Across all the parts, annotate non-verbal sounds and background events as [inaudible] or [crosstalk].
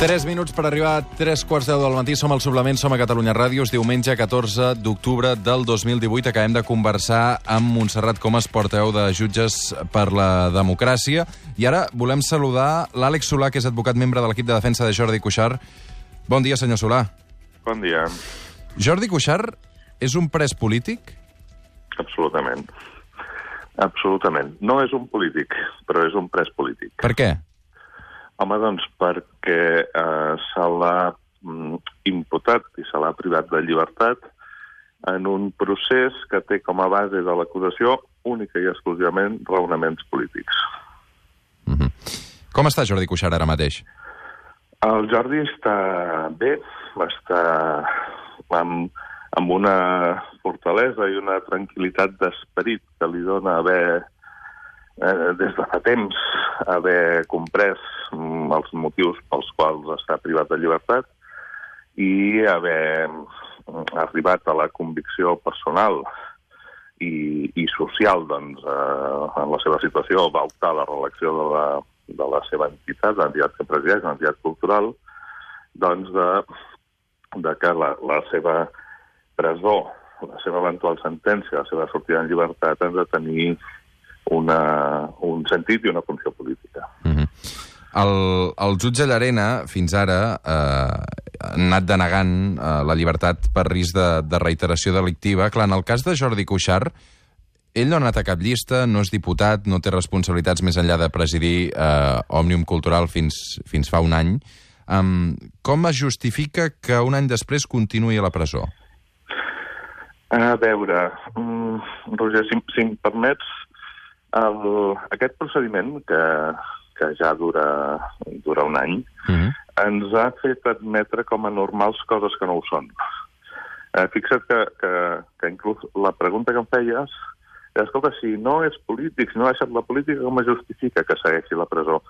3 minuts per arribar a 3 quarts de 10 del matí. Som al Suplement, som a Catalunya Ràdio. És diumenge 14 d'octubre del 2018. Acabem de conversar amb Montserrat Comas, porteu de Jutges per la Democràcia. I ara volem saludar l'Àlex Solà, que és advocat membre de l'equip de defensa de Jordi Cuixart. Bon dia, senyor Solà. Bon dia. Jordi Cuixart és un pres polític? Absolutament. Absolutament. No és un polític, però és un pres polític. Per què? Home, doncs perquè eh, se l'ha mm, imputat i se l'ha privat de llibertat en un procés que té com a base de l'acusació única i exclusivament raonaments polítics. Mm -hmm. Com està Jordi Cuixart ara mateix? El Jordi està bé, està amb, amb una fortalesa i una tranquil·litat d'esperit que li dona haver eh, des de fa temps haver comprès mm, els motius pels quals està privat de llibertat i haver mm, arribat a la convicció personal i, i social doncs, eh, en la seva situació, va optar a la reelecció de la, de la seva entitat, l'entitat que presideix, l'entitat cultural, doncs de, de que la, la seva presó, la seva eventual sentència, la seva sortida en llibertat, han de tenir una, un sentit i una funció política. Mm -hmm. el, el jutge Llarena, fins ara, eh, ha anat denegant eh, la llibertat per risc de, de reiteració delictiva. Clar, en el cas de Jordi Cuixart, ell no ha anat a cap llista, no és diputat, no té responsabilitats més enllà de presidir eh, Òmnium Cultural fins, fins fa un any. Um, com es justifica que un any després continuï a la presó? A veure, um, Roger, si, si em permets, el, aquest procediment, que, que ja dura, dura un any, Mm -hmm. ens ha fet admetre com a normals coses que no ho són. Eh, fixa't que, que, que inclús la pregunta que em feies és, escolta, si no és polític, si no ha deixat la política, com es justifica que segueixi la presó?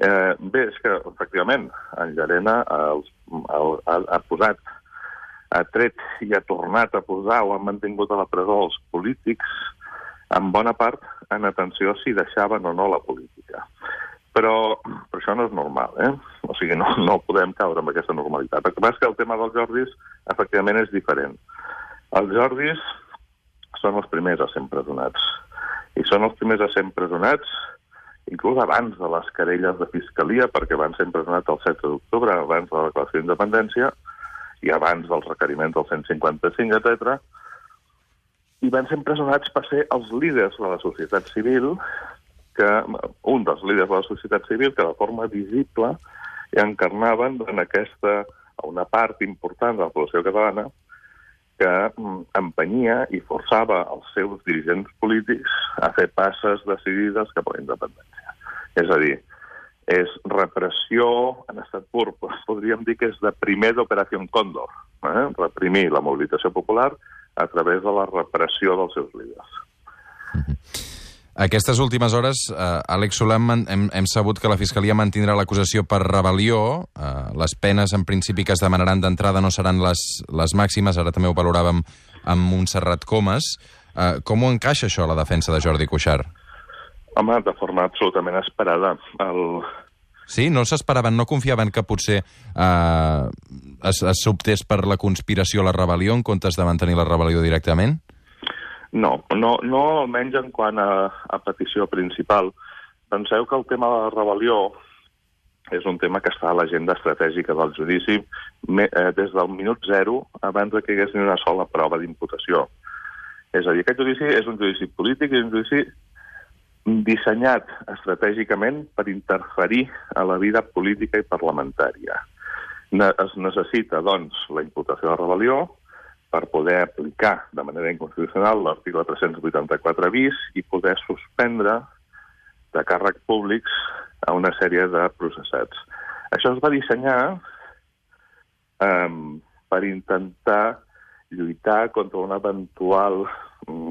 Eh, bé, és que, efectivament, en Llarena els, el, ha, ha posat, ha tret i ha tornat a posar o ha mantingut a la presó els polítics en bona part en atenció si deixaven o no la política. Però, però això no és normal, eh? O sigui, no, no podem caure en aquesta normalitat. El que passa és que el tema dels Jordis, efectivament, és diferent. Els Jordis són els primers a ser empresonats. I són els primers a ser empresonats inclús abans de les querelles de fiscalia, perquè van ser empresonats el 7 d'octubre, abans de la declaració d'independència, i abans dels requeriments del 155, etc. I van ser empresonats per ser els líders de la societat civil, que un dels líders de la societat civil que de forma visible encarnaven en aquesta, una part important de la població catalana que mm, empenyia i forçava els seus dirigents polítics a fer passes decidides cap a la independència. És a dir, és repressió en estat pur. [laughs] Podríem dir que és de primer d'Operació Còndor, eh? reprimir la mobilització popular a través de la repressió dels seus líders. Aquestes últimes hores, eh, Àlex Solam, hem, hem sabut que la Fiscalia mantindrà l'acusació per rebel·lió. Eh, les penes, en principi, que es demanaran d'entrada no seran les, les màximes. Ara també ho valoràvem amb Montserrat Comas. Eh, com ho encaixa això, la defensa de Jordi Cuixart? Home, de forma absolutament esperada. El... Sí? No s'esperaven, no confiaven que potser eh, es, es per la conspiració a la rebel·lió en comptes de mantenir la rebel·lió directament? No, no, no almenys en quant a, a petició principal. Penseu que el tema de la rebel·lió és un tema que està a l'agenda estratègica del judici me, eh, des del minut zero abans que hi hagués ni una sola prova d'imputació. És a dir, aquest judici és un judici polític i un judici dissenyat estratègicament per interferir a la vida política i parlamentària. Ne es necessita, doncs, la imputació de rebel·lió, per poder aplicar de manera inconstitucional l'article 384 bis i poder suspendre de càrrec públics a una sèrie de processats. Això es va dissenyar um, per intentar lluitar contra una eventual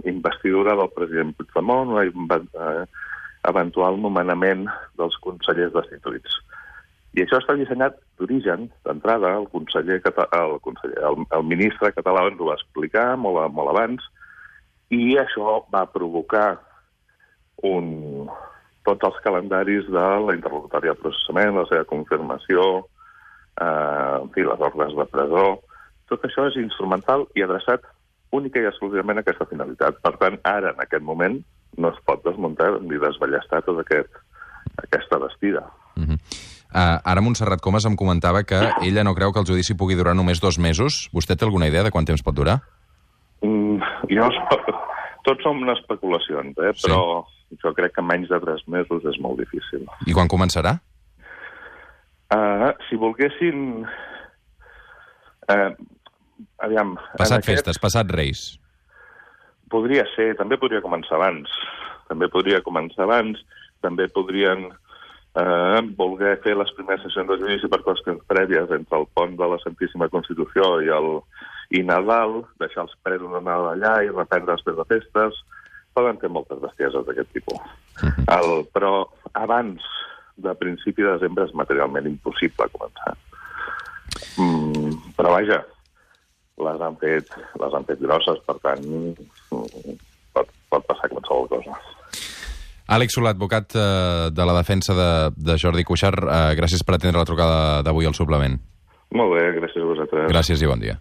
investidura del president Puigdemont, un uh, eventual nomenament dels consellers destituïts. I això està dissenyat d'origen, d'entrada, el conseller, el, conseller el, el ministre català ens ho va explicar molt, molt abans, i això va provocar un, tots els calendaris de la interlocutòria de processament, la seva confirmació, eh, en fi, les ordres de presó... Tot això és instrumental i adreçat única i exclusivament a aquesta finalitat. Per tant, ara, en aquest moment, no es pot desmuntar ni desballestar tota aquest, aquesta vestida. Uh -huh. uh, ara Montserrat Comas em comentava que ella no creu que el judici pugui durar només dos mesos. Vostè té alguna idea de quant temps pot durar? Mm, jo... [laughs] Tots són especulacions, eh? Sí. però jo crec que menys de tres mesos és molt difícil. I quan començarà? Uh, si volguessin... Uh, aviam... Passat aquest- festes, passat reis. Podria ser, també podria començar abans. També podria començar abans, també podrien eh, voler fer les primeres sessions de judici per qüestions prèvies entre el pont de la Santíssima Constitució i, el, i Nadal, deixar els presos anar allà i reprendre després de festes. Poden fer moltes bestieses d'aquest tipus. El, però abans de principi de desembre és materialment impossible començar. Mm, però vaja, les han fet, les han fet grosses, per tant, pot, pot passar qualsevol cosa. Àlex Solà, advocat eh, de la defensa de, de Jordi Cuixart, eh, gràcies per atendre la trucada d'avui al suplement. Molt bé, gràcies a vosaltres. Gràcies i bon dia.